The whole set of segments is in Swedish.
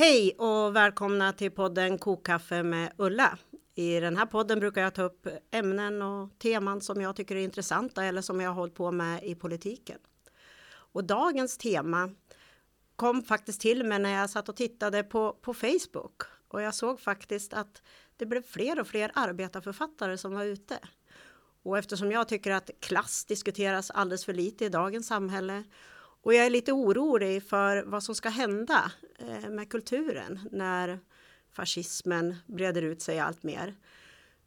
Hej och välkomna till podden Kokkaffe med Ulla. I den här podden brukar jag ta upp ämnen och teman som jag tycker är intressanta eller som jag har hållit på med i politiken. Och dagens tema kom faktiskt till mig när jag satt och tittade på, på Facebook och jag såg faktiskt att det blev fler och fler arbetarförfattare som var ute. Och eftersom jag tycker att klass diskuteras alldeles för lite i dagens samhälle och jag är lite orolig för vad som ska hända eh, med kulturen när fascismen breder ut sig allt mer.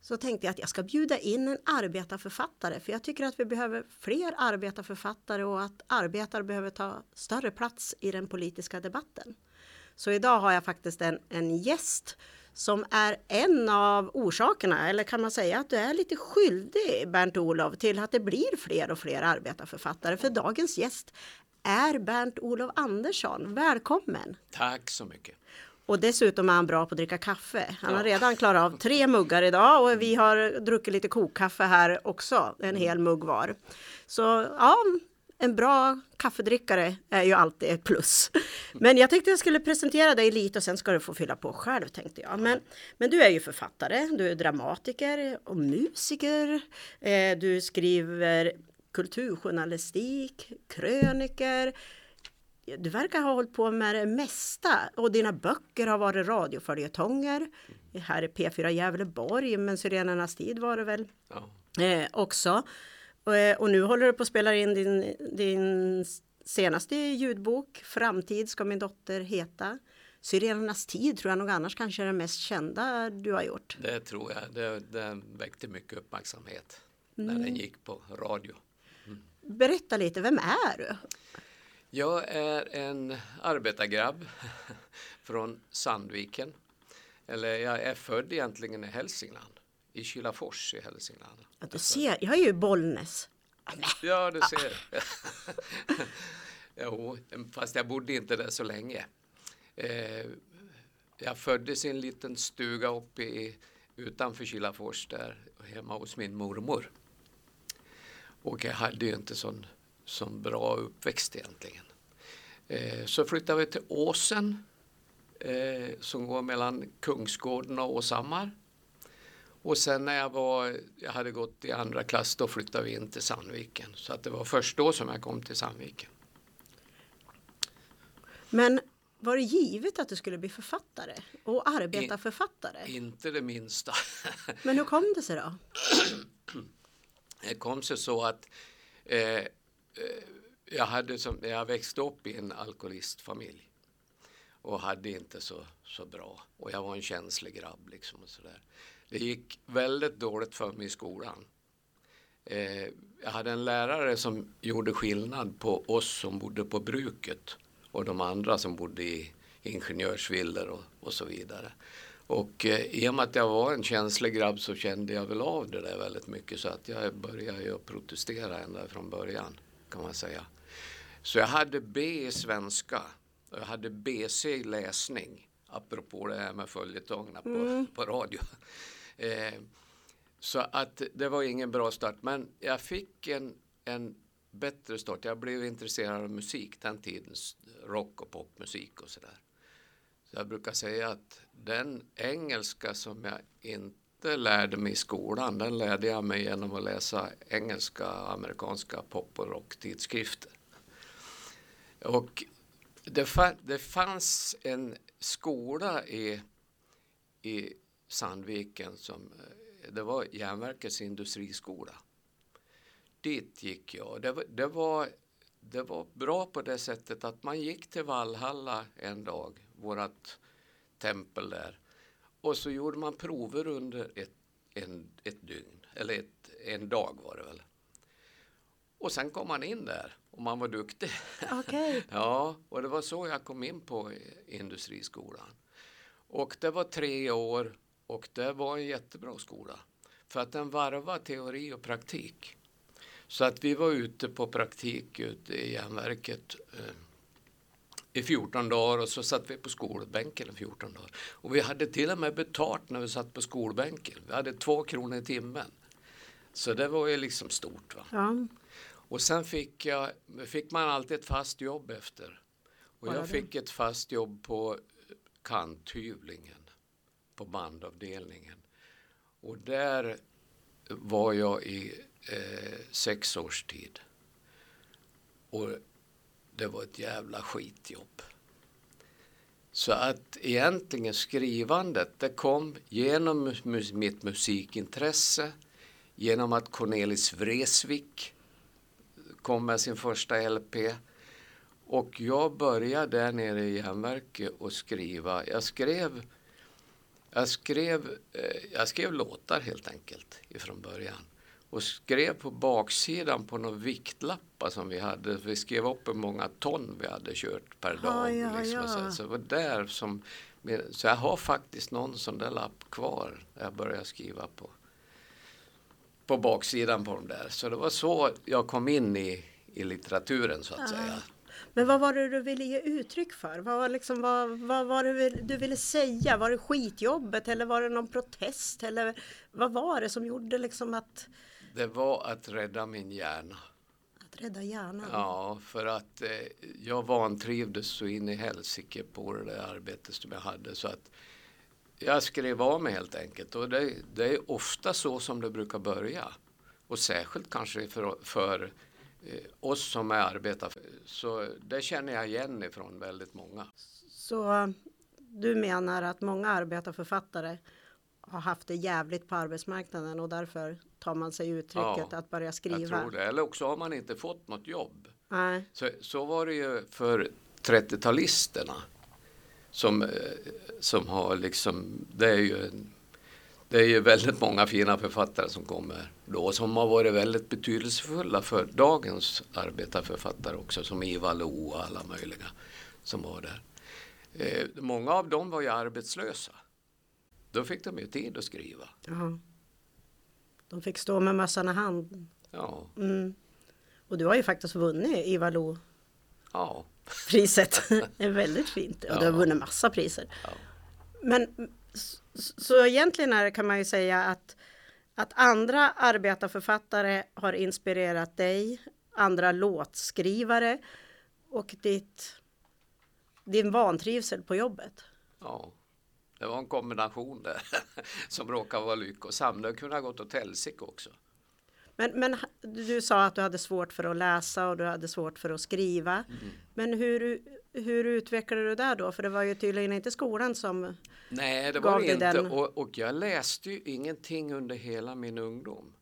Så tänkte jag att jag ska bjuda in en arbetarförfattare för jag tycker att vi behöver fler arbetarförfattare och att arbetare behöver ta större plats i den politiska debatten. Så idag har jag faktiskt en, en gäst som är en av orsakerna, eller kan man säga att du är lite skyldig Bernt-Olov till att det blir fler och fler arbetarförfattare. För dagens gäst är Bernt-Olov Andersson. Välkommen! Tack så mycket! Och dessutom är han bra på att dricka kaffe. Han har redan klarat av tre muggar idag och vi har druckit lite kokkaffe här också, en hel mugg var. Så ja, en bra kaffedrickare är ju alltid ett plus. Men jag tänkte jag skulle presentera dig lite och sen ska du få fylla på själv tänkte jag. Men, men du är ju författare, du är dramatiker och musiker. Eh, du skriver kulturjournalistik, kröniker. Du verkar ha hållit på med det mesta och dina böcker har varit radioföljetonger. Här är P4 Gävleborg, men Syrenernas tid var det väl ja. eh, också. Och, eh, och, nu håller du på att spela in din, din senaste ljudbok, Framtid ska min dotter heta. Syrenernas tid tror jag nog annars kanske är det mest kända du har gjort. Det tror jag. Det, det väckte mycket uppmärksamhet när mm. den gick på radio. Berätta lite, vem är du? Jag är en arbetargrabb från Sandviken. Eller jag är född egentligen i Hälsingland, i Kilafors i Hälsingland. Ja, du ser, jag är ju Bollnäs. Ja, du ser. jo, fast jag bodde inte där så länge. Eh, jag föddes i en liten stuga uppe i, utanför Kilafors där hemma hos min mormor. Och jag hade ju inte sån, sån bra uppväxt egentligen. Eh, så flyttade vi till Åsen eh, som går mellan Kungsgården och Åshammar. Och sen när jag, var, jag hade gått i andra klass då flyttade vi in till Sandviken. Så att det var först då som jag kom till Sandviken. Men var det givet att du skulle bli författare och arbetarförfattare? In, inte det minsta. Men hur kom det sig då? Det kom sig så att eh, eh, jag, hade som, jag växte upp i en alkoholistfamilj och hade inte så, så bra. Och jag var en känslig grabb. Liksom och så där. Det gick väldigt dåligt för mig i skolan. Eh, jag hade en lärare som gjorde skillnad på oss som bodde på bruket och de andra som bodde i ingenjörsvillor och, och så vidare. Och eh, i och med att jag var en känslig grabb så kände jag väl av det där väldigt mycket så att jag började ju protestera ända från början kan man säga. Så jag hade B i svenska och jag hade BC i läsning apropå det här med följetongerna på, mm. på radio. Eh, så att det var ingen bra start men jag fick en, en bättre start. Jag blev intresserad av musik den tidens rock och popmusik och sådär. Jag brukar säga att den engelska som jag inte lärde mig i skolan, den lärde jag mig genom att läsa engelska, amerikanska pop och rocktidskrifter. Och det, det fanns en skola i, i Sandviken som det var järnverkets industriskola. Dit gick jag. Det det var, det var bra på det sättet att man gick till Valhalla en dag vårat tempel där. Och så gjorde man prover under ett, en, ett dygn, eller ett, en dag var det väl. Och sen kom man in där och man var duktig. Okay. ja, och det var så jag kom in på industriskolan. Och det var tre år och det var en jättebra skola. För att den varvar teori och praktik. Så att vi var ute på praktik ute i järnverket eh, i 14 dagar och så satt vi på skolbänken i 14 dagar. Och vi hade till och med betalt när vi satt på skolbänken. Vi hade två kronor i timmen. Så det var ju liksom stort. Va? Ja. Och sen fick, jag, fick man alltid ett fast jobb efter. Och jag fick ett fast jobb på kanthyvlingen på bandavdelningen. Och där var jag i eh, sex års tid. Och det var ett jävla skitjobb. Så att egentligen skrivandet det kom genom mitt musikintresse, genom att Cornelis Vreeswijk kom med sin första LP. Och jag började där nere i järnverket och skriva. Jag skrev, jag skrev, eh, jag skrev låtar helt enkelt ifrån början och skrev på baksidan på några viktlappar som vi hade. Vi skrev upp hur många ton vi hade kört per dag. Ja, ja, liksom. ja. Så, så det var där som, så jag har faktiskt någon sån där lapp kvar. Jag började skriva på, på baksidan på dem där. Så det var så jag kom in i, i litteraturen så att Ja. säga. Men vad var det du ville ge uttryck för? Vad var, liksom, vad, vad var det du ville säga? Var det skitjobbet eller var det någon protest? Eller vad var det som gjorde liksom att, Det var att rädda min hjärna. att rädda hjärnan? Ja, för att eh, jag vantrivdes så in i helsike på det där arbetet som jag hade så att jag skrev av mig helt enkelt och det, det är ofta så som det brukar börja och särskilt kanske för, för eh, oss som är arbetar så det känner jag igen ifrån väldigt många. Så du menar att många arbetarförfattare har haft det jävligt på arbetsmarknaden och därför tar man sig uttrycket Ja, att börja Jag skriva? tror det. Eller också har man inte fått något jobb. Nej. Så, så var det ju för 30-talisterna. Som, eh, som har liksom, det är ju det är ju väldigt många fina författare som kommer då som har varit väldigt betydelsefulla för dagens arbetarförfattare också som Ivar Lo och alla möjliga som var där. Eh, många av dem var ju arbetslösa. Då fick de ju tid att skriva. Ja. De fick stå med mössan i hand. Ja, Mm. Och du har ju faktiskt vunnit Ivar Lo-priset. ja, det är väldigt fint. Och du har Ja. vunnit massa priser. ja. Men så egentligen är, det- kan man ju säga att, att andra arbetarförfattare har inspirerat dig, andra låtskrivare och ditt, din vantrivsel på jobbet. Ja, det var en kombination där som råkade vara lyckosam. Det kunde ha gått åt helsike också. Men, men du sa att du hade svårt för att läsa och du hade svårt för att skriva. Mm. Men hur, hur utvecklade du det då? För det var ju tydligen inte skolan som... Nej, det Gav var det inte. den? Och, och jag läste ju ingenting under hela min ungdom.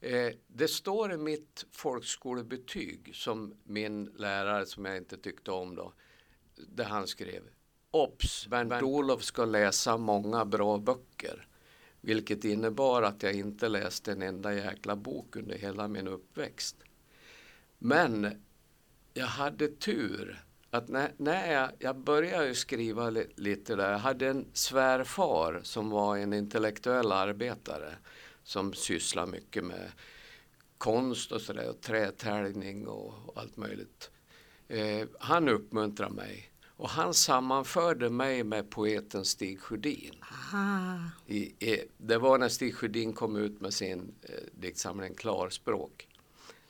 Eh, det står i mitt folkskolebetyg som min lärare, som jag inte tyckte om då, där han skrev Ops, Bernt-Olof ska läsa många bra böcker. Vilket innebar att jag inte läste en enda jäkla bok under hela min uppväxt. Men jag hade tur att när, när jag, jag började skriva li, lite där, jag hade en svärfar som var en intellektuell arbetare som sysslade mycket med konst och sådär och trätäljning och, och allt möjligt. Eh, han uppmuntrade mig och han sammanförde mig med poeten Stig Sjödin. I, i, det var när Stig Sjödin kom ut med sin eh, diktsamling Klarspråk.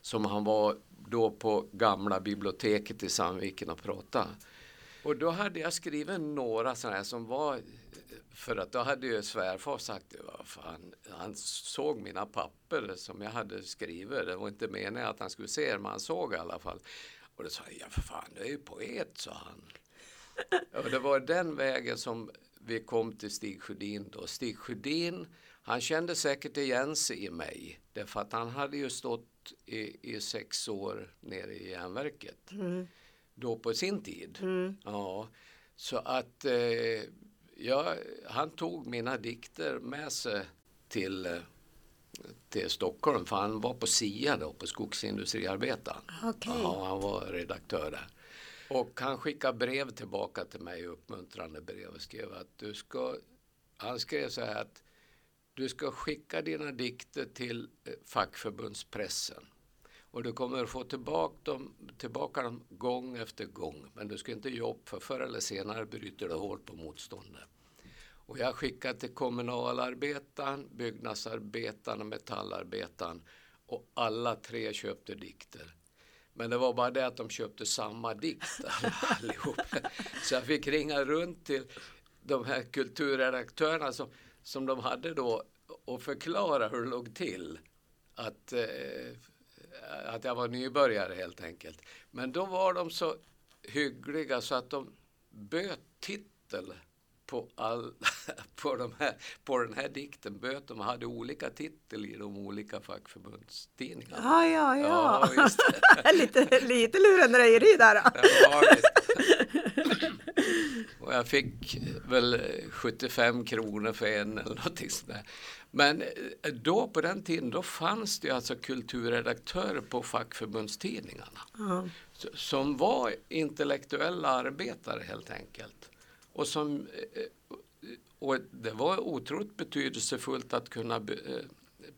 Som han var då på gamla biblioteket i Sandviken och pratade. Och då hade jag skrivit några sådana här som var för att då hade ju svärfar sagt fan, han såg mina papper som jag hade skrivit. Det var inte meningen att han skulle se det men han såg i alla fall. Och då sa jag, ja för fan du är ju poet sa han. Och det var den vägen som vi kom till Stig Sjödin då. Stig Sjödin, han kände säkert igen sig i mig. Därför att han hade ju stått i, i sex år nere i järnverket. mm, Då på sin tid. mm. Ja, så att eh, ja, han tog mina dikter med sig till, eh, till Stockholm. För han var på SIA då, på Skogsindustriarbetaren. Okej. Ja, han var redaktör där. Och han skickade brev tillbaka till mig, uppmuntrande brev och skrev att du ska, han skrev så här att du ska skicka dina dikter till eh, fackförbundspressen. Och du kommer att få tillbaka dem, tillbaka dem gång efter gång. Men du ska inte ge upp för förr eller senare bryter du hårt på motståndet. Och jag skickade till kommunalarbetaren, byggnadsarbetaren och metallarbetaren. Och alla tre köpte dikter. Men det var bara det att de köpte samma dikt allihop. Så jag fick ringa runt till de här kulturredaktörerna som, som de hade då och förklara hur det låg till. Att, eh, att jag var nybörjare helt enkelt. Men då var de så hyggliga så att de böt titel på, all, på, de här, på den här dikten böt de hade olika titel i de olika fackförbundstidningarna. Ja, ja, ja. ja lite, lite lurendrejeri där. Ja, och jag fick väl 75 kronor för en eller någonting sådär. Men eh, då på den tiden då fanns det alltså kulturredaktörer på fackförbundstidningarna. Mm. Som var intellektuella arbetare helt enkelt. Och, som, eh, och det var otroligt betydelsefullt att kunna eh,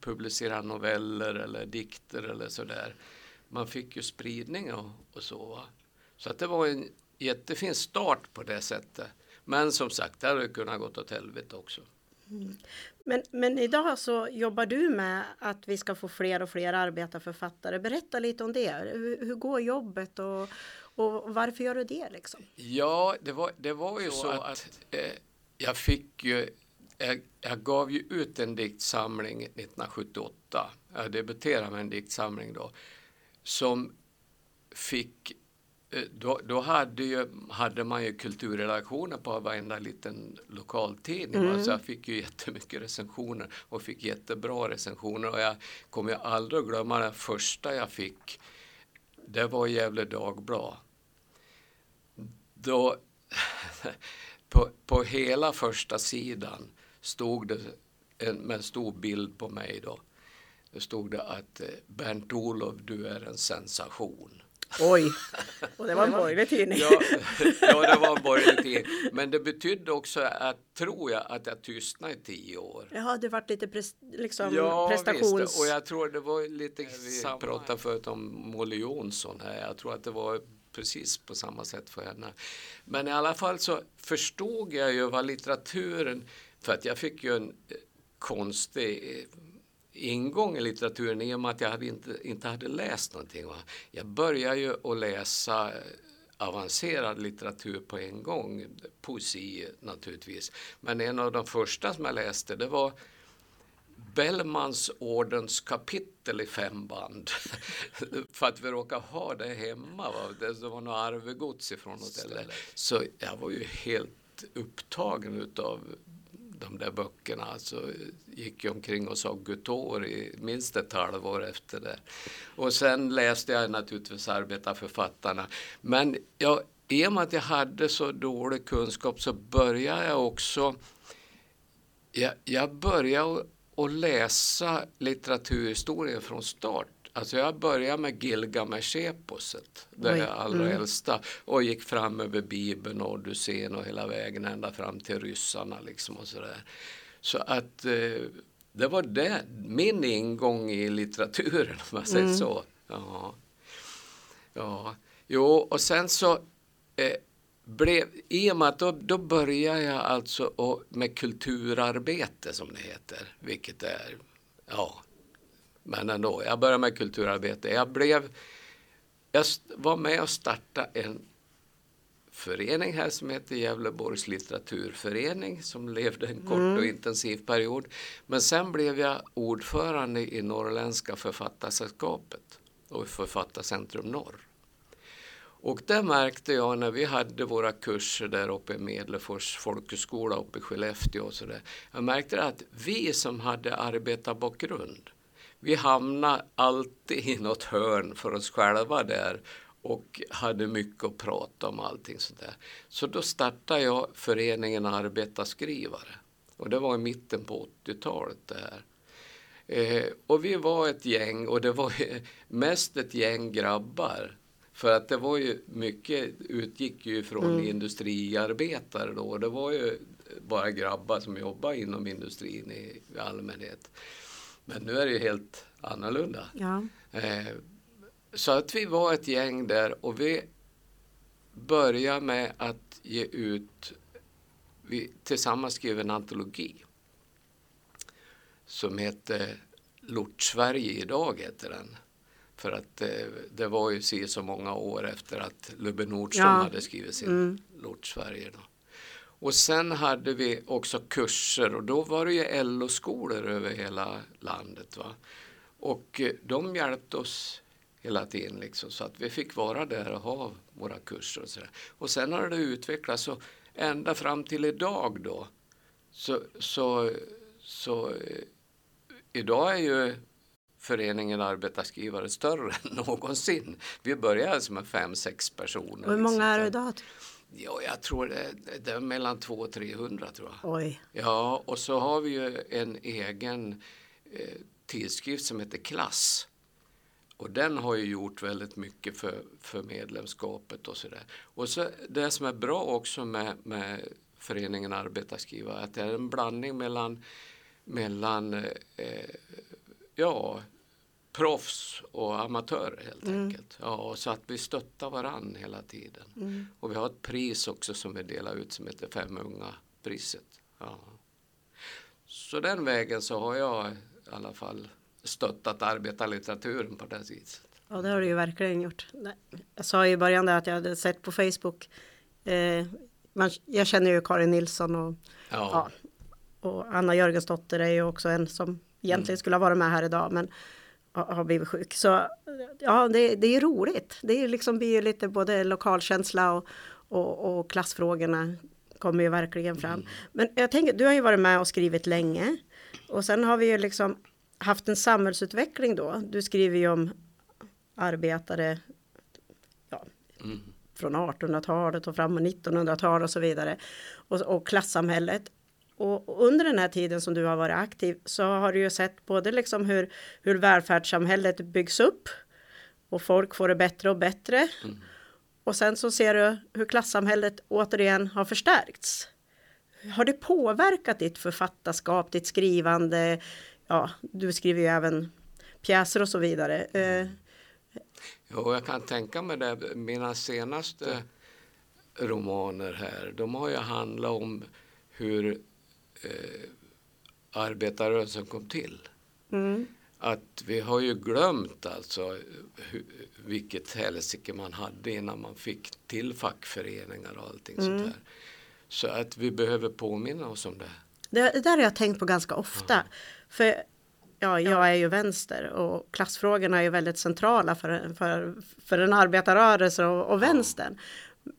publicera noveller eller dikter eller sådär. Man fick ju spridning och, och så. Va? Så att det var en jättefin start på det sättet. Men som sagt, det hade kunnat gått åt helvete också. Mm. Men, men idag så jobbar du med att vi ska få fler och fler arbetarförfattare. Berätta lite om det. Hur, hur går jobbet och, och varför gör du det? Liksom? Ja, det var, det var ju så, så att eh, jag fick ju jag, jag, gav ju ut en diktsamling 1978. Jag debuterade med en diktsamling då som fick Eh, då, då hade, ju, hade man ju kulturrelationer på varenda liten lokaltidning. Mm. Så jag fick ju jättemycket recensioner och fick jättebra recensioner. Och jag kommer aldrig att glömma den första jag fick. Det var Gävle Dagblad. Då, på, på hela första sidan stod det en, med en stor bild på mig då. Det stod det att eh, Bernt-Olof, du är en sensation. Oj, och det var en borgerlig tidning. Ja, ja, det var en borgerlig tidning. Men det betydde också, att, tror jag, att jag tystnade i tio år. Ja, det var lite pres, liksom, ja, prestations... Visst. Och jag tror det var lite, vi pratade förut om Molly Jonsson här. Jag tror att det var precis på samma sätt för henne. Men i alla fall så förstod jag ju vad litteraturen, för att jag fick ju en eh, konstig eh, ingång i litteraturen i och med att jag hade inte, inte hade läst någonting. Va? Jag började ju att läsa eh, avancerad litteratur på en gång, poesi naturligtvis. Men en av de första som jag läste det var Bellmans ordens kapitel i fem band. För att vi råkade ha det hemma. Va? Det var något arvegods ifrån något ställe. Så jag var ju helt upptagen utav de där böckerna. Alltså, gick jag omkring och sa Gutor i minst ett halvår efter det. Och sen läste jag naturligtvis arbetarförfattarna. Men jag, i och med att jag hade så dålig kunskap så började jag också jag, jag började att läsa litteraturhistoria från start. Alltså jag började med Gilgamesh-eposet, det allra mm. äldsta, och gick fram över Bibeln och Odysseen och hela vägen ända fram till ryssarna. Liksom och sådär. Så att eh, det var det, min ingång i litteraturen, om man säger mm. så. Ja. ja. Jo, och sen så eh, blev, i och med att då, då började jag alltså med kulturarbete som det heter, vilket är, ja, men ändå, jag började med kulturarbete. Jag, blev, jag var med och startade en förening här som heter Gävleborgs litteraturförening som levde en kort mm. och intensiv period. Men sen blev jag ordförande i Norrländska författarsällskapet och Författarcentrum Norr. Och det märkte jag när vi hade våra kurser där uppe i Medlefors folkhögskola uppe i Skellefteå och så där. Jag märkte att vi som hade arbetarbakgrund vi hamnade alltid i något hörn för oss själva där och hade mycket att prata om allting sådär. Så då startade jag föreningen Arbetarskrivare och det var i mitten på 80-talet det här. Eh, och vi var ett gäng och det var mest ett gäng grabbar. För att det var ju mycket utgick ju från mm. industriarbetare då. Det var ju bara grabbar som jobbade inom industrin i, i allmänhet. Men nu är det ju helt annorlunda. Ja. Eh, så att vi var ett gäng där och vi började med att ge ut, vi tillsammans skrev en antologi som heter Lort-Sverige idag heter den. För att eh, det var ju så många år efter att Lubbe Nordström ja. hade skrivit sin mm. Lort-Sverige. Och sen hade vi också kurser och då var det ju LO-skolor över hela landet. Va? Och eh, de hjälpte oss hela tiden liksom, så att vi fick vara där och ha våra kurser och så där. Och sen har det utvecklats så ända fram till idag då så, så, så eh, idag är ju föreningen arbetarskrivare större än någonsin. Vi började som fem, sex personer. Och hur många liksom. är det idag? Ja, jag tror det, det är mellan 200 och 300 tror jag. Oj. Ja, och så har vi ju en egen eh, tidskrift som heter Klass. Och den har ju gjort väldigt mycket för, för medlemskapet och sådär. Och så det som är bra också med, med föreningen Arbetarskrivare att det är en blandning mellan, mellan eh, ja, proffs och amatörer helt Mm. enkelt. Ja, så att vi stöttar varann hela tiden. Mm. Och vi har ett pris också som vi delar ut som heter Fem unga priset. Ja. Så den vägen så har jag i alla fall stöttat arbetarlitteraturen på det viset. Ja, det har du ju verkligen gjort. Jag sa i början där att jag hade sett på Facebook. Eh, man, jag känner ju Karin Nilsson och, Ja, ja, och Anna Jörgensdotter är ju också en som egentligen skulle ha varit med här idag men har blivit sjuk. Så ja, det, det är roligt. Det är liksom blir ju lite både lokalkänsla och, och, och klassfrågorna kommer ju verkligen fram. Men jag tänker, du har ju varit med och skrivit länge och sen har vi ju liksom haft en samhällsutveckling då. Du skriver ju om arbetare ja, Mm. från 1800-talet och fram på 1900-talet och så vidare. Och, och klassamhället. Och under den här tiden som du har varit aktiv så har du ju sett både liksom hur, hur välfärdssamhället byggs upp och folk får det bättre och bättre. Och sen så ser du hur klassamhället återigen har förstärkts. Har det påverkat ditt författarskap, ditt skrivande? Ja, du skriver ju även pjäser och så vidare. Eh, Jo, jag kan tänka mig det. Mina senaste romaner här, de har ju handlat om hur eh, arbetarrörelsen kom till. mm, Att vi har ju glömt alltså hur, vilket helsike man hade innan man fick till fackföreningar och allting sånt där. Så att vi behöver påminna oss om det. Det, det där har jag tänkt på ganska ofta. För ja, jag är ju vänster och klassfrågorna är ju väldigt centrala för, för, för en arbetarrörelse och, och vänstern.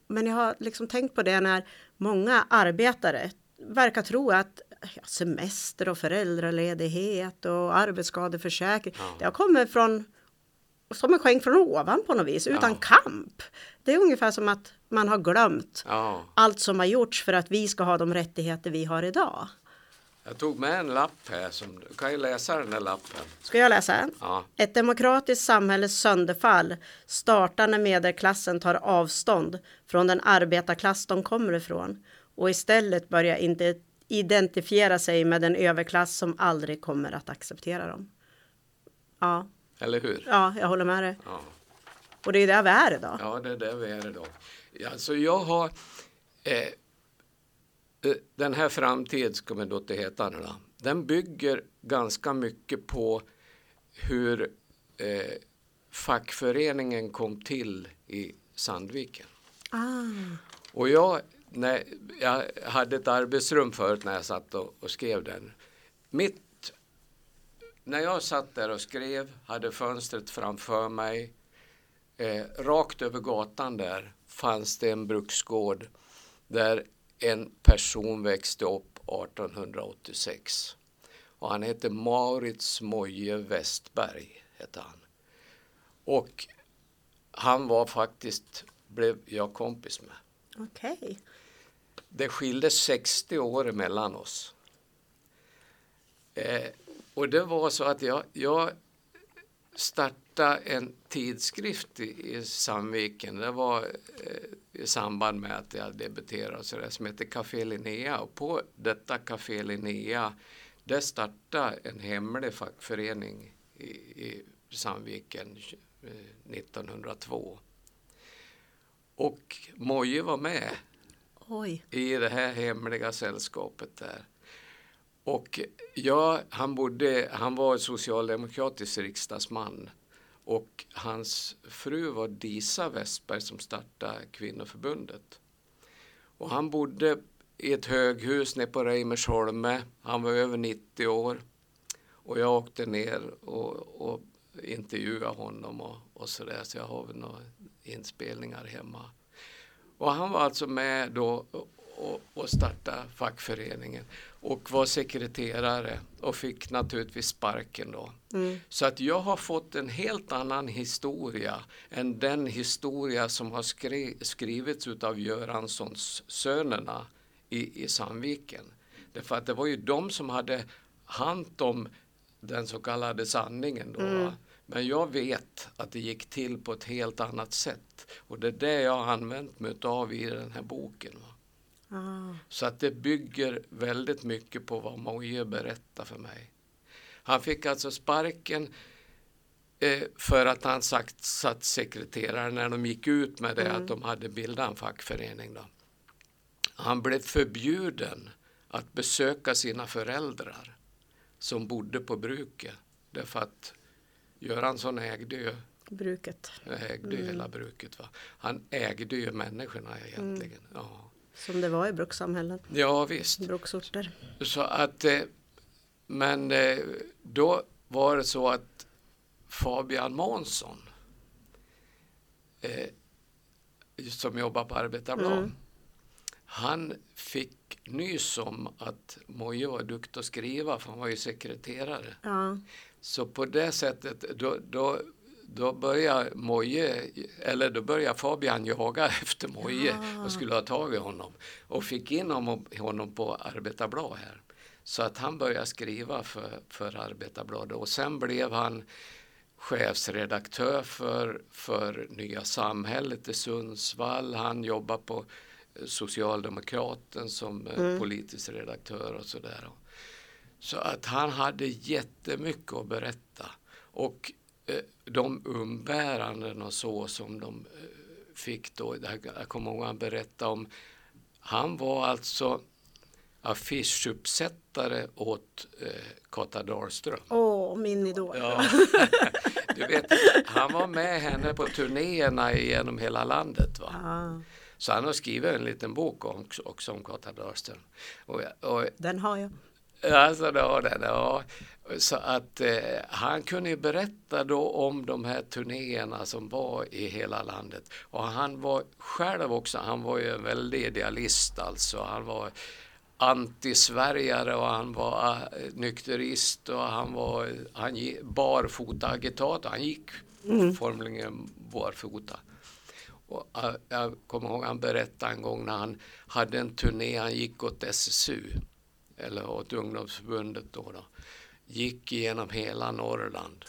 Men jag har liksom tänkt på det när många arbetare verkar tro att semester och föräldraledighet och arbetsskadeförsäkring, Ja. det har kommit från som en skänk från ovan på något vis, utan Ja. kamp. Det är ungefär som att man har glömt Ja, allt som har gjorts för att vi ska ha de rättigheter vi har idag. jag tog med en lapp här. Som, du kan ju läsa den där lappen. Ska jag läsa? Ja, Ett demokratiskt samhälles sönderfall startar när medelklassen tar avstånd från den arbetarklass de kommer ifrån och istället börjar inte identifiera sig med den överklass som aldrig kommer att acceptera dem. Ja, eller hur? ja jag håller med dig. Ja. Och det är där vi är idag. Ja, det är där vi är idag. Alltså jag har eh, eh, den här framtid ska man då heta nu. Den bygger ganska mycket på hur eh, fackföreningen kom till i Sandviken. Ah, Och jag, när, jag hade ett arbetsrum förut när jag satt och, och skrev den. Mitt, när jag satt där och skrev, hade fönstret framför mig, eh, rakt över gatan där fanns det en bruksgård där en person växte upp 1886. Och han hette Maurits Moje Westberg. Hette han. Och han var faktiskt, blev jag kompis med. okej. Det skilde 60 år mellan oss. Eh, och det var så att jag, jag startade en tidskrift i, i Sandviken. Det var eh, i samband med att jag debuterade så där, som heter Café Linnea. Och på detta Café Linnea där startade en hemlig fackförening i, i Sandviken eh, 1902. Och Moje var med Oj. i det här hemliga sällskapet där. Och ja, han, bodde, han var socialdemokratisk riksdagsman och hans fru var Disa Westberg som startade kvinnoförbundet. Och han bodde i ett höghus nere på Reimersholme. Han var över 90 år. Och jag åkte ner och, och intervjuade honom och, och sådär. Så jag har väl några inspelningar hemma. Och han var alltså med då och, och startade fackföreningen och var sekreterare och fick naturligtvis sparken då. Mm. Så att jag har fått en helt annan historia än den historia som har skri skrivits av Göranssons sönerna i, i Sandviken. Därför att det var ju de som hade hand om den så kallade sanningen då. Mm. Men jag vet att det gick till på ett helt annat sätt. Och det är det jag har använt mig av i den här boken. Ah. Så att det bygger väldigt mycket på vad Moje berättar för mig. Han fick alltså sparken eh, för att han sagt, satt sekreterare när de gick ut med det Mm. att de hade bildat en fackförening. Då. Han blev förbjuden att besöka sina föräldrar som bodde på bruket. Därför att Göransson ägde ju, Bruket. ägde ju hela bruket. Va? Han ägde ju människorna egentligen. Ja. Som det var i brukssamhällen. ja, visst. Bruksorter. Så att, eh, men eh, då var det så att Fabian Månsson eh, som jobbar på Arbetarblad, Mm. han fick nys om att Moje var duktig att skriva för han var ju sekreterare. Ja. Så på det sättet då, då, då började Moje, eller då började Fabian jaga efter Moje Ja. och skulle ha tag i honom och fick in honom, på Arbetarblad här. Så att han började skriva för, för Arbetarbladet och sen blev han chefsredaktör för, för Nya Samhället i Sundsvall. Han jobbar på Socialdemokraten som eh, Mm. politisk redaktör och sådär. Så att han hade jättemycket att berätta. Och eh, de umbäranden och så som de eh, fick då, jag kommer ihåg han berättade om, han var alltså affischuppsättare åt eh, Kata Dahlström. Åh, min idol. Ja. Du vet, han var med henne på turnéerna genom hela landet. Va? Ja, Så han har skrivit en liten bok om, också om Kata Dahlström. Och, och, den har jag. Alltså, det har den, ja. Så att eh, han kunde ju berätta då om de här turnéerna som var i hela landet. Och han var själv också, han var ju en väldig idealist alltså. Han var antisveriare och han var eh, nykterist och han var han gi- barfota-agitator. Han gick formligen barfota. Och eh, jag kommer ihåg han berättade en gång när han hade en turné, han gick åt SSU eller åt ungdomsförbundet då, då. Gick genom hela Norrland.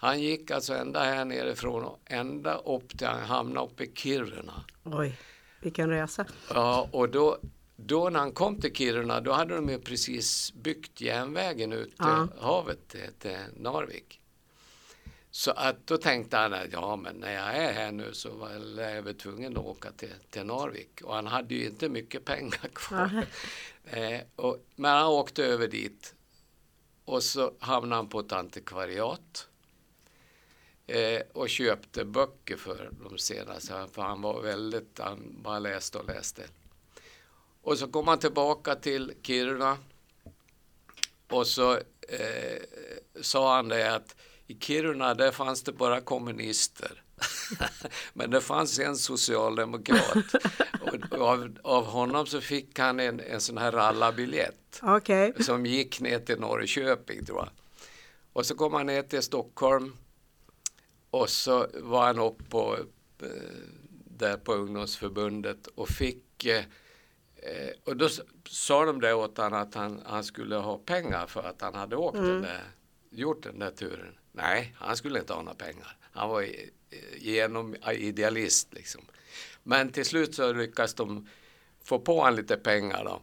Han gick alltså ända här nerifrån och ända upp till han hamnade uppe i Kiruna. Oj, vilken resa. Ja, och då, då när han kom till Kiruna då hade de ju precis byggt järnvägen ut till Ja. havet till, till Narvik. Så att då tänkte han att ja men när jag är här nu så var jag väl tvungen att åka till, till Narvik. Och han hade ju inte mycket pengar kvar. eh, och, men han åkte över dit. Och så hamnade han på ett antikvariat. Eh, och köpte böcker för de senaste. För han var väldigt, han bara läste och läste. Och så kom han tillbaka till Kiruna. Och så eh, sa han det att i Kiruna där fanns det bara kommunister. Men det fanns en socialdemokrat. Och av, av honom så fick han en, en sån här rallarbiljett Okej. som gick ner till Norrköping tror jag. Och så kom han ner till Stockholm och så var han upp på, eh, där på ungdomsförbundet och fick eh, eh, och då sa de det åt honom att han, han skulle ha pengar för att han hade åkt den där, gjort den där turen. Nej, han skulle inte ha några pengar. Han var genom idealist liksom. Men till slut så lyckas de få på honom lite pengar då.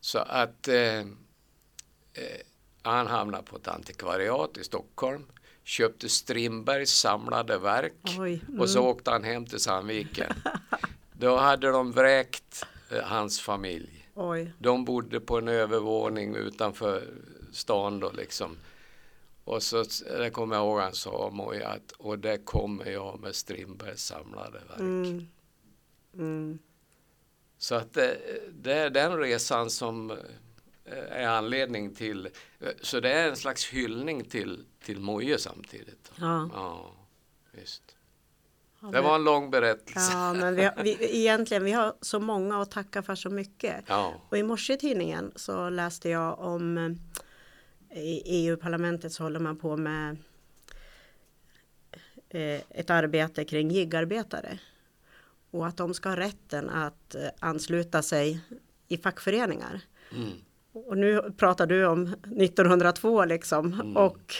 Så att eh, eh, han hamnade på ett antikvariat i Stockholm, köpte Strindbergs samlade verk Oj. och så åkte han hem till Sandviken. Då hade de vräkt eh, hans familj. Oj. De bodde på en övervåning utanför stan då liksom. Och så det kommer jag ihåg han sa Moj att och det kommer jag med Strindbergs samlade verk. Mm. Mm. Så att det, det är den resan som eh, är anledning till, eh, så det är en slags hyllning till, till Moje samtidigt. Ja. Ja, visst. Ja, Det var en lång berättelse. Ja, men vi, har- vi, egentligen, vi har så många att tacka för så mycket. Ja, Och i morse i tidningen så läste jag om eh, i EU-parlamentet så håller man på med eh, ett arbete kring gigarbetare. Och att de ska ha rätten att eh, ansluta sig i fackföreningar. mm. Och nu pratar du om 1902 liksom. Och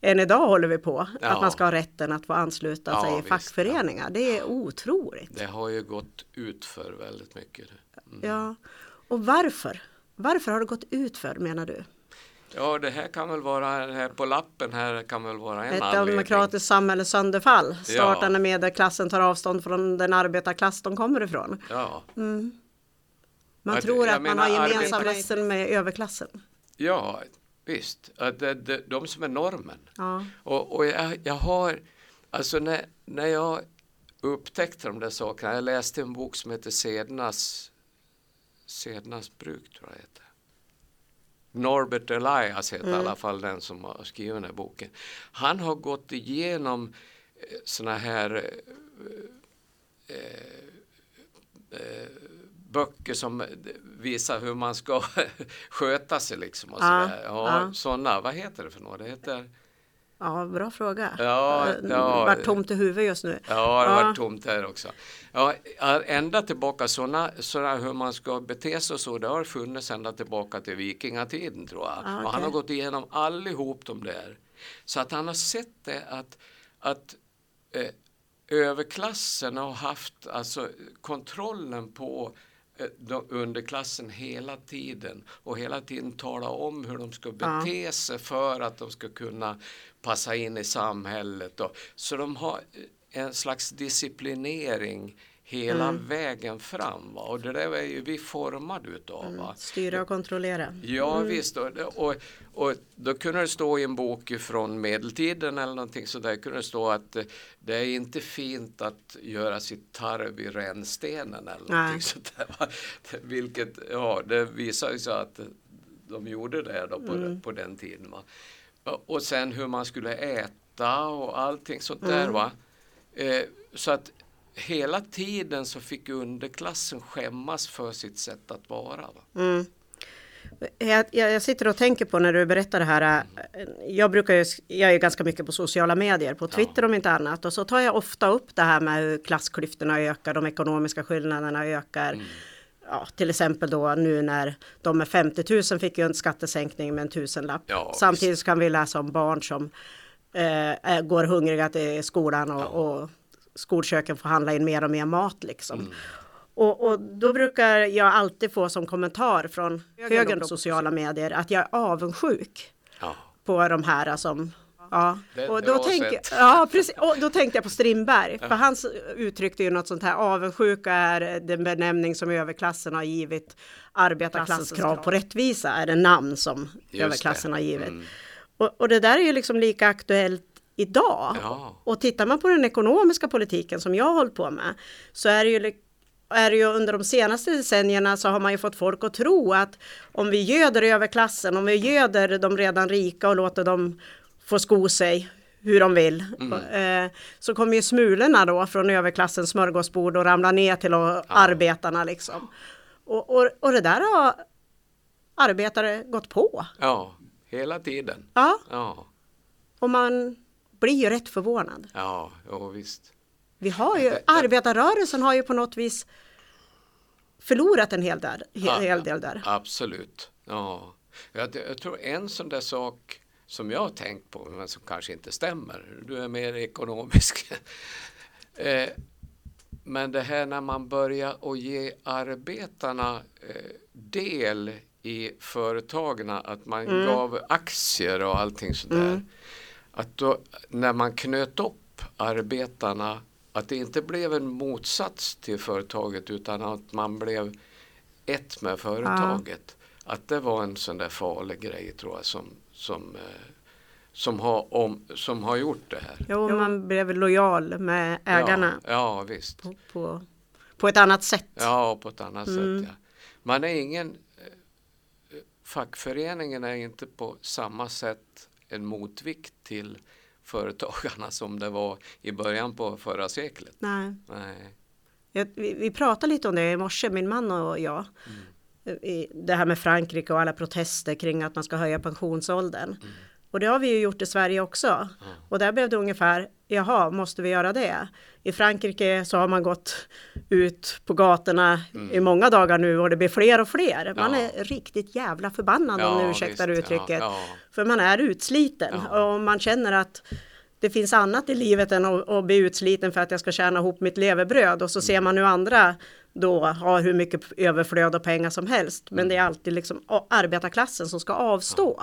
än idag håller vi på Ja. att man ska ha rätten att få ansluta Ja, sig i visst. fackföreningar. Det är otroligt. det har ju gått ut för väldigt mycket. Mm. Ja. Och varför? Varför har det gått ut för menar du? Ja, det här kan väl vara, här på lappen här kan väl vara en Ett anledning. demokratiskt samhälles sönderfall. Ja. Startande medelklassen tar avstånd från den arbetarklass de kommer ifrån. Ja, Mm. Man Ja, tror att man har gemensam arbetar- med överklassen. ja visst. Att det, det, de som är normen. Ja. Och, och jag, jag har, alltså när, när jag upptäckte de där sakerna, jag läste en bok som heter Sednas, Sednas bruk tror jag. Norbert Elias heter i alla fall den som har skrivit den här boken. Han har gått igenom eh, såna här eh, eh, böcker som visar hur man ska sköta sig liksom. Och sådär. Ja, ja. Sådana, vad heter det för något? Det heter ja, bra fråga. Ja, Eh, ja. Vart tomt i huvudet just nu. Ja, det Ja. var tomt här också. Ja, ända tillbaka sådana, sådana hur man ska bete sig och så, det har funnits ända tillbaka till vikingatiden tror jag. Ah, Och han har gått igenom allihop de där. Så att han har sett det att, att eh, överklassen har haft alltså kontrollen på eh, de- underklassen hela tiden och hela tiden tala om hur de ska bete sig för att de ska kunna passa in i samhället. Och, så de har en slags disciplinering hela Mm. vägen fram. Va? Och det där är ju vi formade utav. Va? Styra och kontrollera. Ja visst, och, och, och då kunde det stå i en bok från medeltiden eller någonting sådär, kunde det stå att eh, det är inte fint att göra sitt tarv i rännstenen eller Nej. någonting sådär. va. Vilket, ja, det visar ju sig att de gjorde det då på, Mm. på den tiden. Va? Och- sen hur man skulle äta och allting sånt där. Mm. Va? Eh, så att hela tiden så fick underklassen skämmas för sitt sätt att vara. Va? Mm. Jag, jag, sitter och tänker på när du berättar det här. eh, Jag brukar ju, jag är ganska mycket på sociala medier, på Twitter om inte annat. Och så tar jag ofta upp det här med hur klassklyftorna ökar, de ekonomiska skillnaderna ökar. Mm. Ja, till exempel då nu när de med 50 000 fick ju en skattesänkning med en tusenlapp. Ja, Samtidigt så kan vi läsa om barn som eh, går hungriga till skolan och, Ja. och skolköken får handla in mer och mer mat liksom. Mm. Och, och då brukar jag alltid få som kommentar från högern på sociala medier att jag är avundsjuk Ja. på de här som Ja, Det- och då, sett. ja, precis, och då tänkte jag på Strindberg, för han uttryckte ju något sånt här, avundsjuka är den benämning som överklassen har givit arbetarklassens krav på rättvisa, är det namn som Just överklassen det. har givit. Mm. Och, och det där är ju liksom lika aktuellt idag. Ja. Och tittar man på den ekonomiska politiken som jag har hållit på med så är det ju är det ju under de senaste decennierna så har man ju fått folk att tro att om vi göder överklassen, om vi göder de redan rika och låter dem få sko sig hur de vill, eh, så kommer ju smulorna då från överklassens smörgåsbord och ramla ner till arbetarna liksom. Och, och, och det där har arbetare gått på. ja, hela tiden. Ja, Ja, och man blir ju rätt förvånad. ja, ja visst. Vi har ju, arbetarrörelsen har ju på något vis förlorat en hel del, Ja, hel del där. Absolut. Ja. Jag, jag tror en sån där sak som jag har tänkt på, men som kanske inte stämmer. Du är mer ekonomisk. eh, men det här när man börjar att ge arbetarna eh, del i företagen, att man gav aktier och allting sådär. Att då, när man knöt upp arbetarna, att det inte blev en motsats till företaget utan att man blev ett med företaget. Att det var en sån där farlig grej tror jag som, som, eh, som, har, om, som har gjort det här. Jo, man blev lojal med ägarna Ja, ja visst. på, på, På ett annat sätt. Ja, på ett annat Mm. sätt. Ja. Man är ingen, eh, fackföreningen är inte på samma sätt en motvikt till företagarna som det var i början på förra seklet. Nej. Nej. Jag, vi, vi pratade lite om det i morse, min man och jag. Mm. Det här med Frankrike och alla protester kring att man ska höja pensionsåldern. Mm. Och det har vi ju gjort i Sverige också. Och där blev det ungefär, jaha, måste vi göra det? I Frankrike så har man gått ut på gatorna i många dagar nu och det blir fler och fler. Man Mm. Ja. är riktigt jävla förbannad om ni ursäktar visst, uttrycket. Ja, ja. För man är utsliten Ja. och man känner att det finns annat i livet än att, att bli utsliten för att jag ska tjäna ihop mitt levebröd och så ser man hur andra då har hur mycket överflöd och pengar som helst. Men det är alltid liksom arbetarklassen som ska avstå.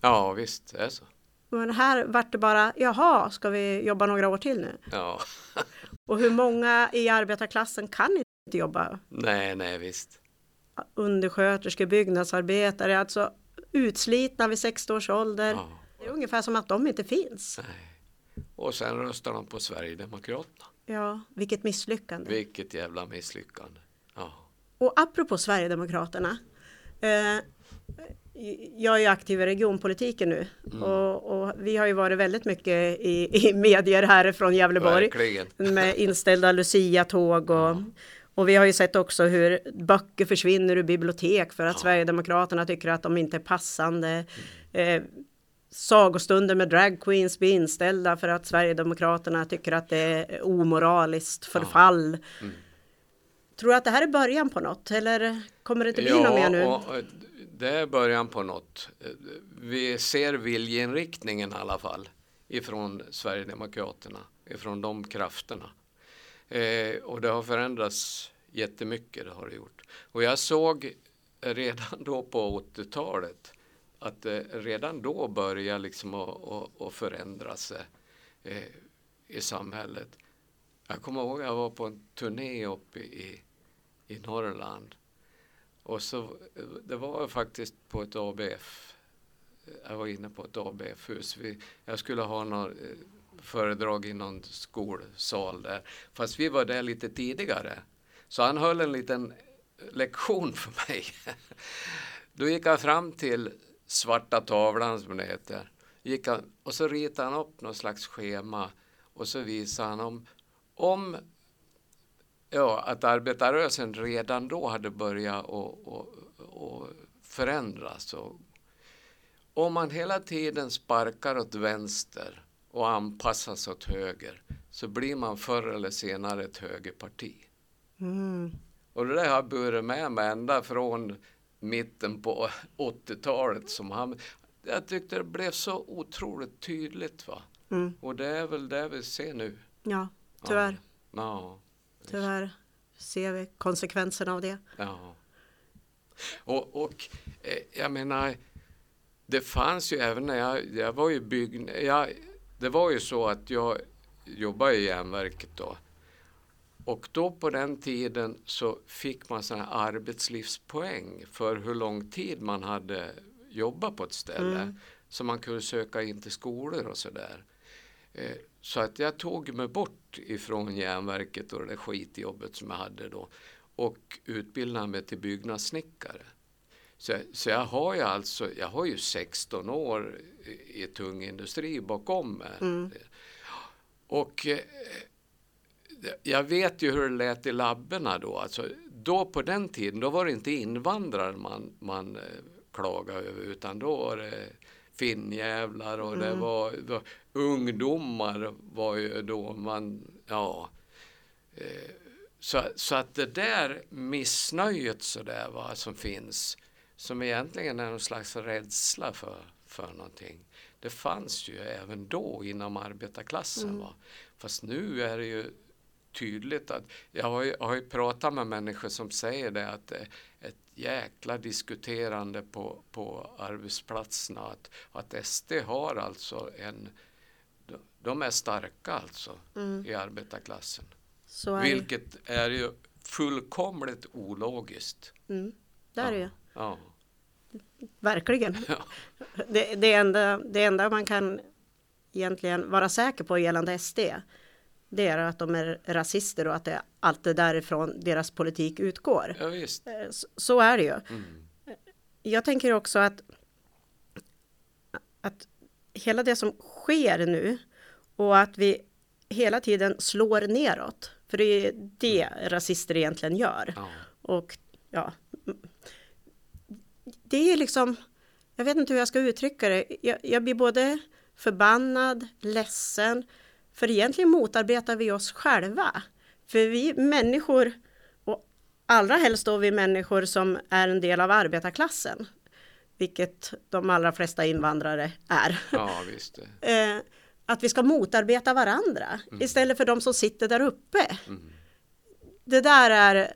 ja, visst, det är så. Men här vart det bara, jaha, ska vi jobba några år till nu? Ja. Och hur många i arbetarklassen kan inte jobba? Nej, nej, visst. Undersköterskor, byggnadsarbetare, alltså utslitna vid 60 års ålder. Ja. Det är ungefär som att de inte finns. Nej. Och sen röstar de på Sverigedemokraterna. Ja, vilket misslyckande. Vilket jävla misslyckande. Ja. Och apropå Sverigedemokraterna. Eh, jag är ju aktiv i regionpolitiken nu Mm. och, och vi har ju varit väldigt mycket i, i medier härifrån Gävleborg Verkligen. med inställda Lucia-tåg och, och vi har ju sett också hur böcker försvinner ur bibliotek för att Sverigedemokraterna tycker att de inte är passande. Eh, sagostunder med dragqueens blir inställda för att Sverigedemokraterna tycker att det är omoraliskt förfall. Tror du att det här är början på något eller kommer det inte bli något mer nu? och, och det är början på något. Vi ser viljeinriktningen i alla fall ifrån Sverigedemokraterna, ifrån de krafterna. Eh, och det har förändrats jättemycket, det har det gjort. Och jag såg redan då på 80-talet att eh, redan då börja liksom att, förändra sig eh, i samhället. Jag kommer ihåg att jag var på en turné uppe i, i Norrland. Och så, det var faktiskt på ett ABF. Jag var inne på ett ABF-hus. Jag skulle ha något eh, föredrag i någon skolsal där. Fast vi var där lite tidigare. Så han höll en liten lektion för mig. Då gick jag fram till svarta tavlan som det heter. Gick han, och så ritade han upp något slags schema och så visade han om, om ja, att arbetarrörelsen redan då hade börjat och, och, och förändras. Och, om man hela tiden sparkar åt vänster och anpassar sig åt höger så blir man förr eller senare ett högerparti. Mm. Och det där har jag burit med mig ända från mitten på 80-talet. Som han, jag tyckte det blev så otroligt tydligt. Va? Mm. Och det är väl det vi ser nu. Ja, tyvärr. Ja, Tyvärr ser vi konsekvenserna av det. ja. Och, och eh, jag menar, det fanns ju även när jag, jag var ju bygg... Jag, det var ju så att jag jobbade i järnverket då. Och då på den tiden så fick man här arbetslivspoäng för hur lång tid man hade jobbat på ett ställe. Mm. Så man kunde söka in till skolor och sådär. Eh, Så att jag tog mig bort ifrån järnverket och det där skitjobbet som jag hade då och utbildade mig till byggnadssnickare. Så, så jag har ju alltså, jag har ju 16 år i, i tung industri bakom mig. Mm. Och eh, jag vet ju hur det lät i labberna då. Alltså, då på den tiden, då var det inte invandrare man, man eh, klagade över utan då var det finnjävlar och det var, då, ungdomar var ju då man, ja. Eh, så, så att det där missnöjet så där va, som finns, som egentligen är någon slags rädsla för, för någonting. Det fanns ju även då inom arbetarklassen. Va? Fast nu är det ju tydligt att jag har ju, har ju pratat med människor som säger det att det är ett jäkla diskuterande på, på arbetsplatserna att, att SD har alltså en de- är starka alltså Mm. i arbetarklassen. Är det. Vilket är ju fullkomligt ologiskt. Mm. Där är det. Ja. Verkligen. Ja. Det, det, enda, det enda man kan egentligen vara säker på gällande SD det är att de är rasister och att det allt det därifrån deras politik utgår. Ja, visst. Eh, Så, är det ju. Mm. Jag tänker också att, att hela det som sker nu och att vi hela tiden slår neråt. För det är det rasister egentligen gör. Ja. Och ja, det är liksom, jag vet inte hur jag ska uttrycka det. Jag, jag blir både förbannad, ledsen, för egentligen motarbetar vi oss själva. För vi människor, och allra helst då vi människor som är en del av arbetarklassen, vilket de allra flesta invandrare är, ja, visst. eh, att vi ska motarbeta varandra istället för de som sitter där uppe. Mm. Det där är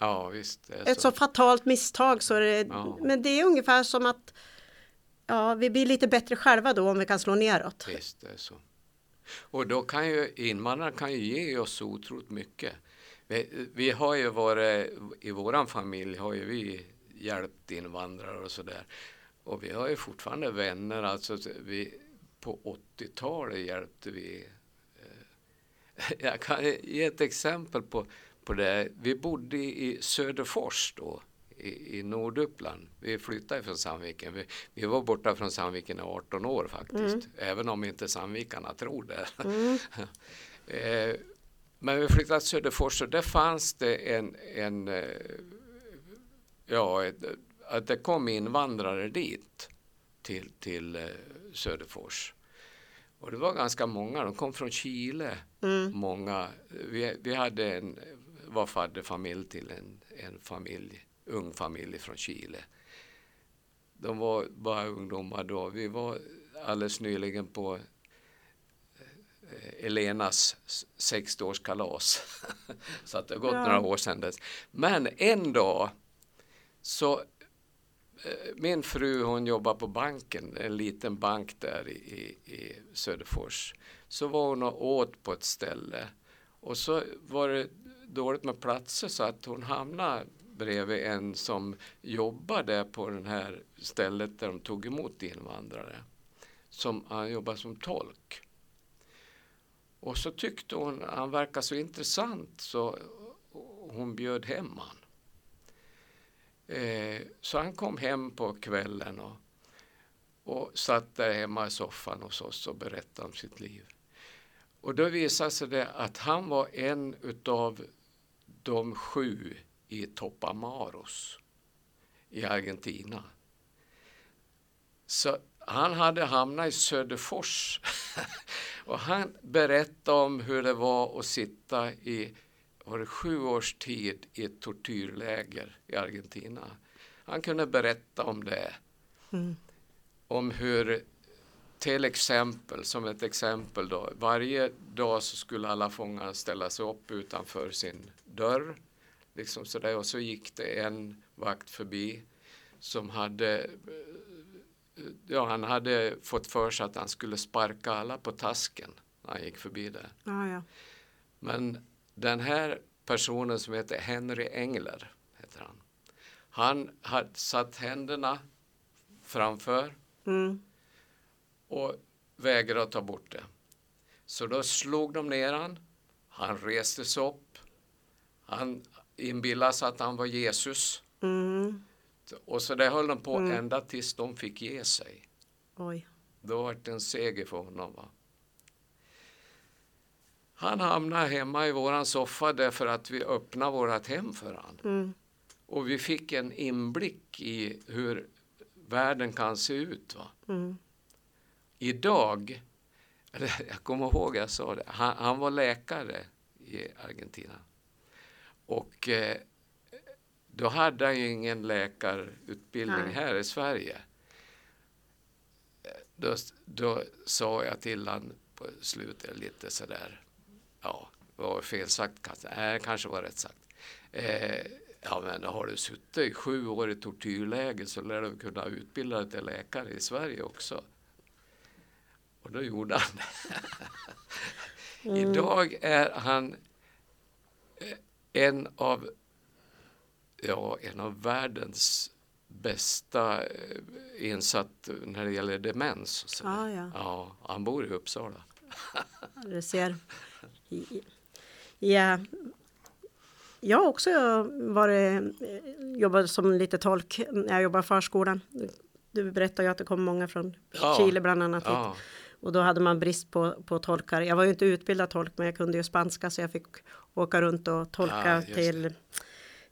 Ja, visst. Det är ett så fatalt misstag så det, Ja. men det är ungefär som att ja, vi blir lite bättre själva då om vi kan slå neråt. Visst, det är så. Och då kan ju invandrarna kan ju ge oss så otroligt mycket. Vi, vi har ju varit, i våran familj har ju vi hjälpt invandrare och sådär. Och vi har ju fortfarande vänner, alltså vi, på 80-talet hjälpte vi eh, jag kan ge ett exempel på, på det. Vi bodde i Söderfors då, i, i Norduppland. Vi flyttade från Sandviken. Vi, vi var borta från Sandviken i 18 år faktiskt, även om inte Sandvikarna tror det. eh, men vi flyttade till Söderfors och där fanns det en, en eh, ja, att det kom invandrare dit till, till eh, Söderfors. Och det var ganska många, de kom från Chile. Mm. Många, vi, vi hade en, var fadderfamilj till en, en familj, ung familj från Chile. De var bara ungdomar då. Vi var alldeles nyligen på eh, Elenas 60-årskalas. Så att det har gått Ja. några år sedan dess. Men en dag så eh, min fru hon jobbar på banken, en liten bank där i, i, i Söderfors. Så var hon och åt på ett ställe och så var det dåligt med platser så att hon hamnade bredvid en som jobbade på det här stället där de tog emot invandrare. Som, han jobbade som tolk. Och så tyckte hon han verkade så intressant så hon bjöd hem han. Eh, så han kom hem på kvällen och, och satt där hemma i soffan hos oss och berättade om sitt liv. Och då visade sig det att han var en utav de sju i Topamaros i Argentina. Så han hade hamnat i Söderfors och han berättade om hur det var att sitta i var det sju års tid i ett tortyrläger i Argentina. Han kunde berätta om det. Mm. Om hur, till exempel, som ett exempel då, varje dag så skulle alla fångar ställa sig upp utanför sin dörr. Liksom sådär, och så gick det en vakt förbi som hade Ja, han hade fått för sig att han skulle sparka alla på tasken när han gick förbi där. Ja, ja. Men den här personen som heter Henry Engler, heter han. Han hade satt händerna framför Mm. och vägrade att ta bort det. Så då slog de ner han. Han reste sig upp. Han inbillade sig att han var Jesus. Mm. Och så där höll de på ända tills de fick ge sig. Oj. Då var det en seger för honom. Va? Han hamnade hemma i våran soffa därför att vi öppnade vårat hem för honom. Mm. Och vi fick en inblick i hur världen kan se ut. Va? Mm. Idag, jag kommer ihåg jag sa det, han, han var läkare i Argentina. Och eh, då hade han ju ingen läkarutbildning Nej. här i Sverige. Eh, Då, då sa jag till han på slutet lite sådär, ja, var fel sagt kanske, nej, kanske var rätt sagt. Eh, ja men har du suttit i sju år i tortyrläger så lär du kunna utbilda dig till läkare i Sverige också. Och då gjorde han det. Idag är han en av, ja, en av världens bästa eh, insatt när det gäller demens. så. Ja, ja. ja, han bor i Uppsala. Du ser. Ja, jag har också varit, jobbat som lite tolk när jag jobbade i förskolan. Du berättade ju att det kom många från Ja. Chile bland annat. hit. Och då hade man brist på, på tolkar. Jag var ju inte utbildad tolk men jag kunde ju spanska så jag fick åka runt och tolka just till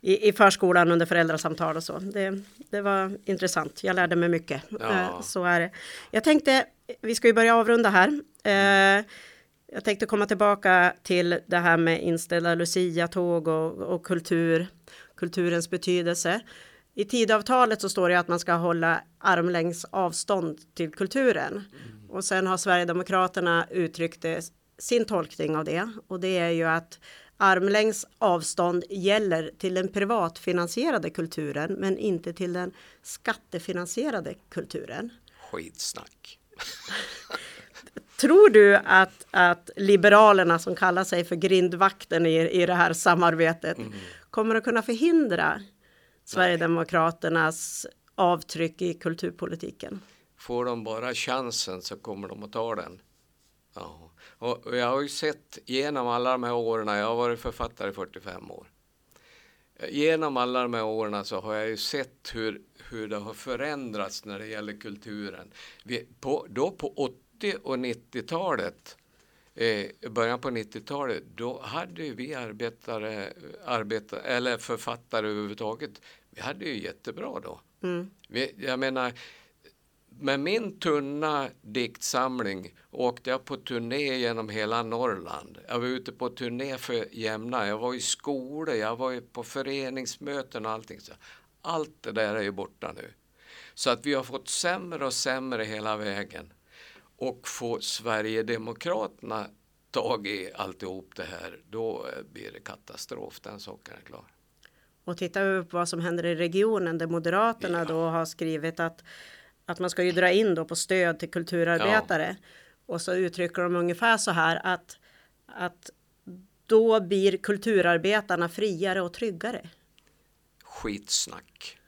i, i förskolan under föräldrasamtal och så. Det, det var intressant. Jag lärde mig mycket. Ja. Eh, Så är det. Jag tänkte, vi ska ju börja avrunda här. Eh, Jag tänkte komma tillbaka till det här med inställda Lucia-tåg och, och kultur, kulturens betydelse. I tidavtalet så står det att man ska hålla armlängds avstånd till kulturen. Och sen har Sverigedemokraterna uttryckt det, sin tolkning av det. Och det är ju att armlängds avstånd gäller till den privatfinansierade kulturen men inte till den skattefinansierade kulturen. skitsnack. Tror du att, att Liberalerna som kallar sig för grindvakten i, i det här samarbetet kommer att kunna förhindra Sverigedemokraternas avtryck i kulturpolitiken? Får de bara chansen så kommer de att ta den. Ja. Och jag har ju sett genom alla de här åren, jag har varit författare i 45 år. Genom alla de här åren så har jag ju sett hur, hur det har förändrats när det gäller kulturen. Vi, på, då på 80 och 90-talet, eh, början på 90-talet, då hade vi arbetare, arbetare, eller författare överhuvudtaget, vi hade ju jättebra då. Mm. Vi, jag menar, med min tunna diktsamling åkte jag på turné genom hela Norrland. Jag var ute på turné för jämna. Jag var i skolor, jag var på föreningsmöten och allting. Allt det där är ju borta nu. Så att vi har fått sämre och sämre hela vägen. Och får Sverigedemokraterna tag i alltihop det här, då eh, blir det katastrof. Den saken är klar. Och tittar vi på vad som händer i regionen där Moderaterna Ja. då har skrivit att, att man ska ju dra in då på stöd till kulturarbetare. Och så uttrycker de ungefär så här att, att då blir kulturarbetarna friare och tryggare. Skitsnack.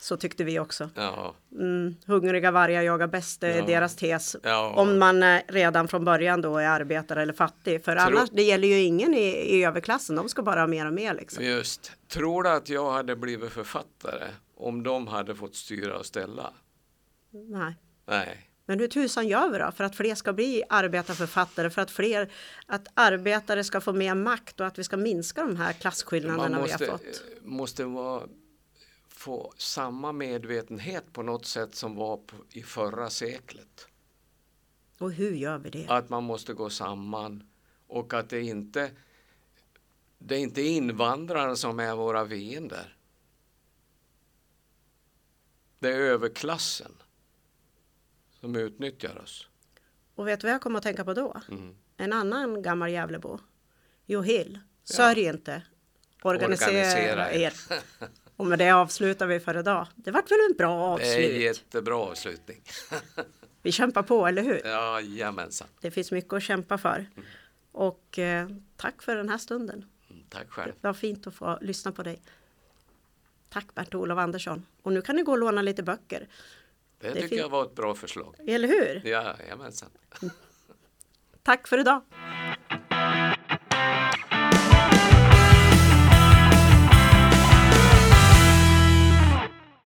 Så tyckte vi också. Ja, Mm, hungriga vargar jagar bäst, det är Ja. deras tes. Ja. Om man eh, redan från början då är arbetare eller fattig. För annars, det gäller ju ingen i, i överklassen, de ska bara ha mer och mer liksom. Just. Tror du att jag hade blivit författare om de hade fått styra och ställa? Nej. Nej. Men hur tusan gör vi då för att fler ska bli arbetarförfattare, för att fler, att arbetare ska få mer makt och att vi ska minska de här klasskillnaderna vi har måste, fått? måste vara, få samma medvetenhet på något sätt som var på, i förra seklet. Och hur gör vi det? Att man måste gå samman och att det inte det är inte invandrare som är våra fiender. Det är överklassen som utnyttjar oss. Och vet du vad jag kommer att tänka på då? Mm. En annan gammal Gävlebo. Jo Hill, sörj inte. Organisera, Organisera er. er. Och med det avslutar vi för idag. Det vart väl en bra Det är en avslut? jättebra avslutning. Vi kämpar på, eller hur? Jajamensan. Det finns mycket att kämpa för. Och eh, tack för den här stunden. Mm, Tack själv. Det var fint att få lyssna på dig. Tack Bert-Olof Andersson. Och nu kan ni gå och låna lite böcker. Det, är tycker jag var ett bra förslag. Eller hur? Jajamensan. Tack för idag.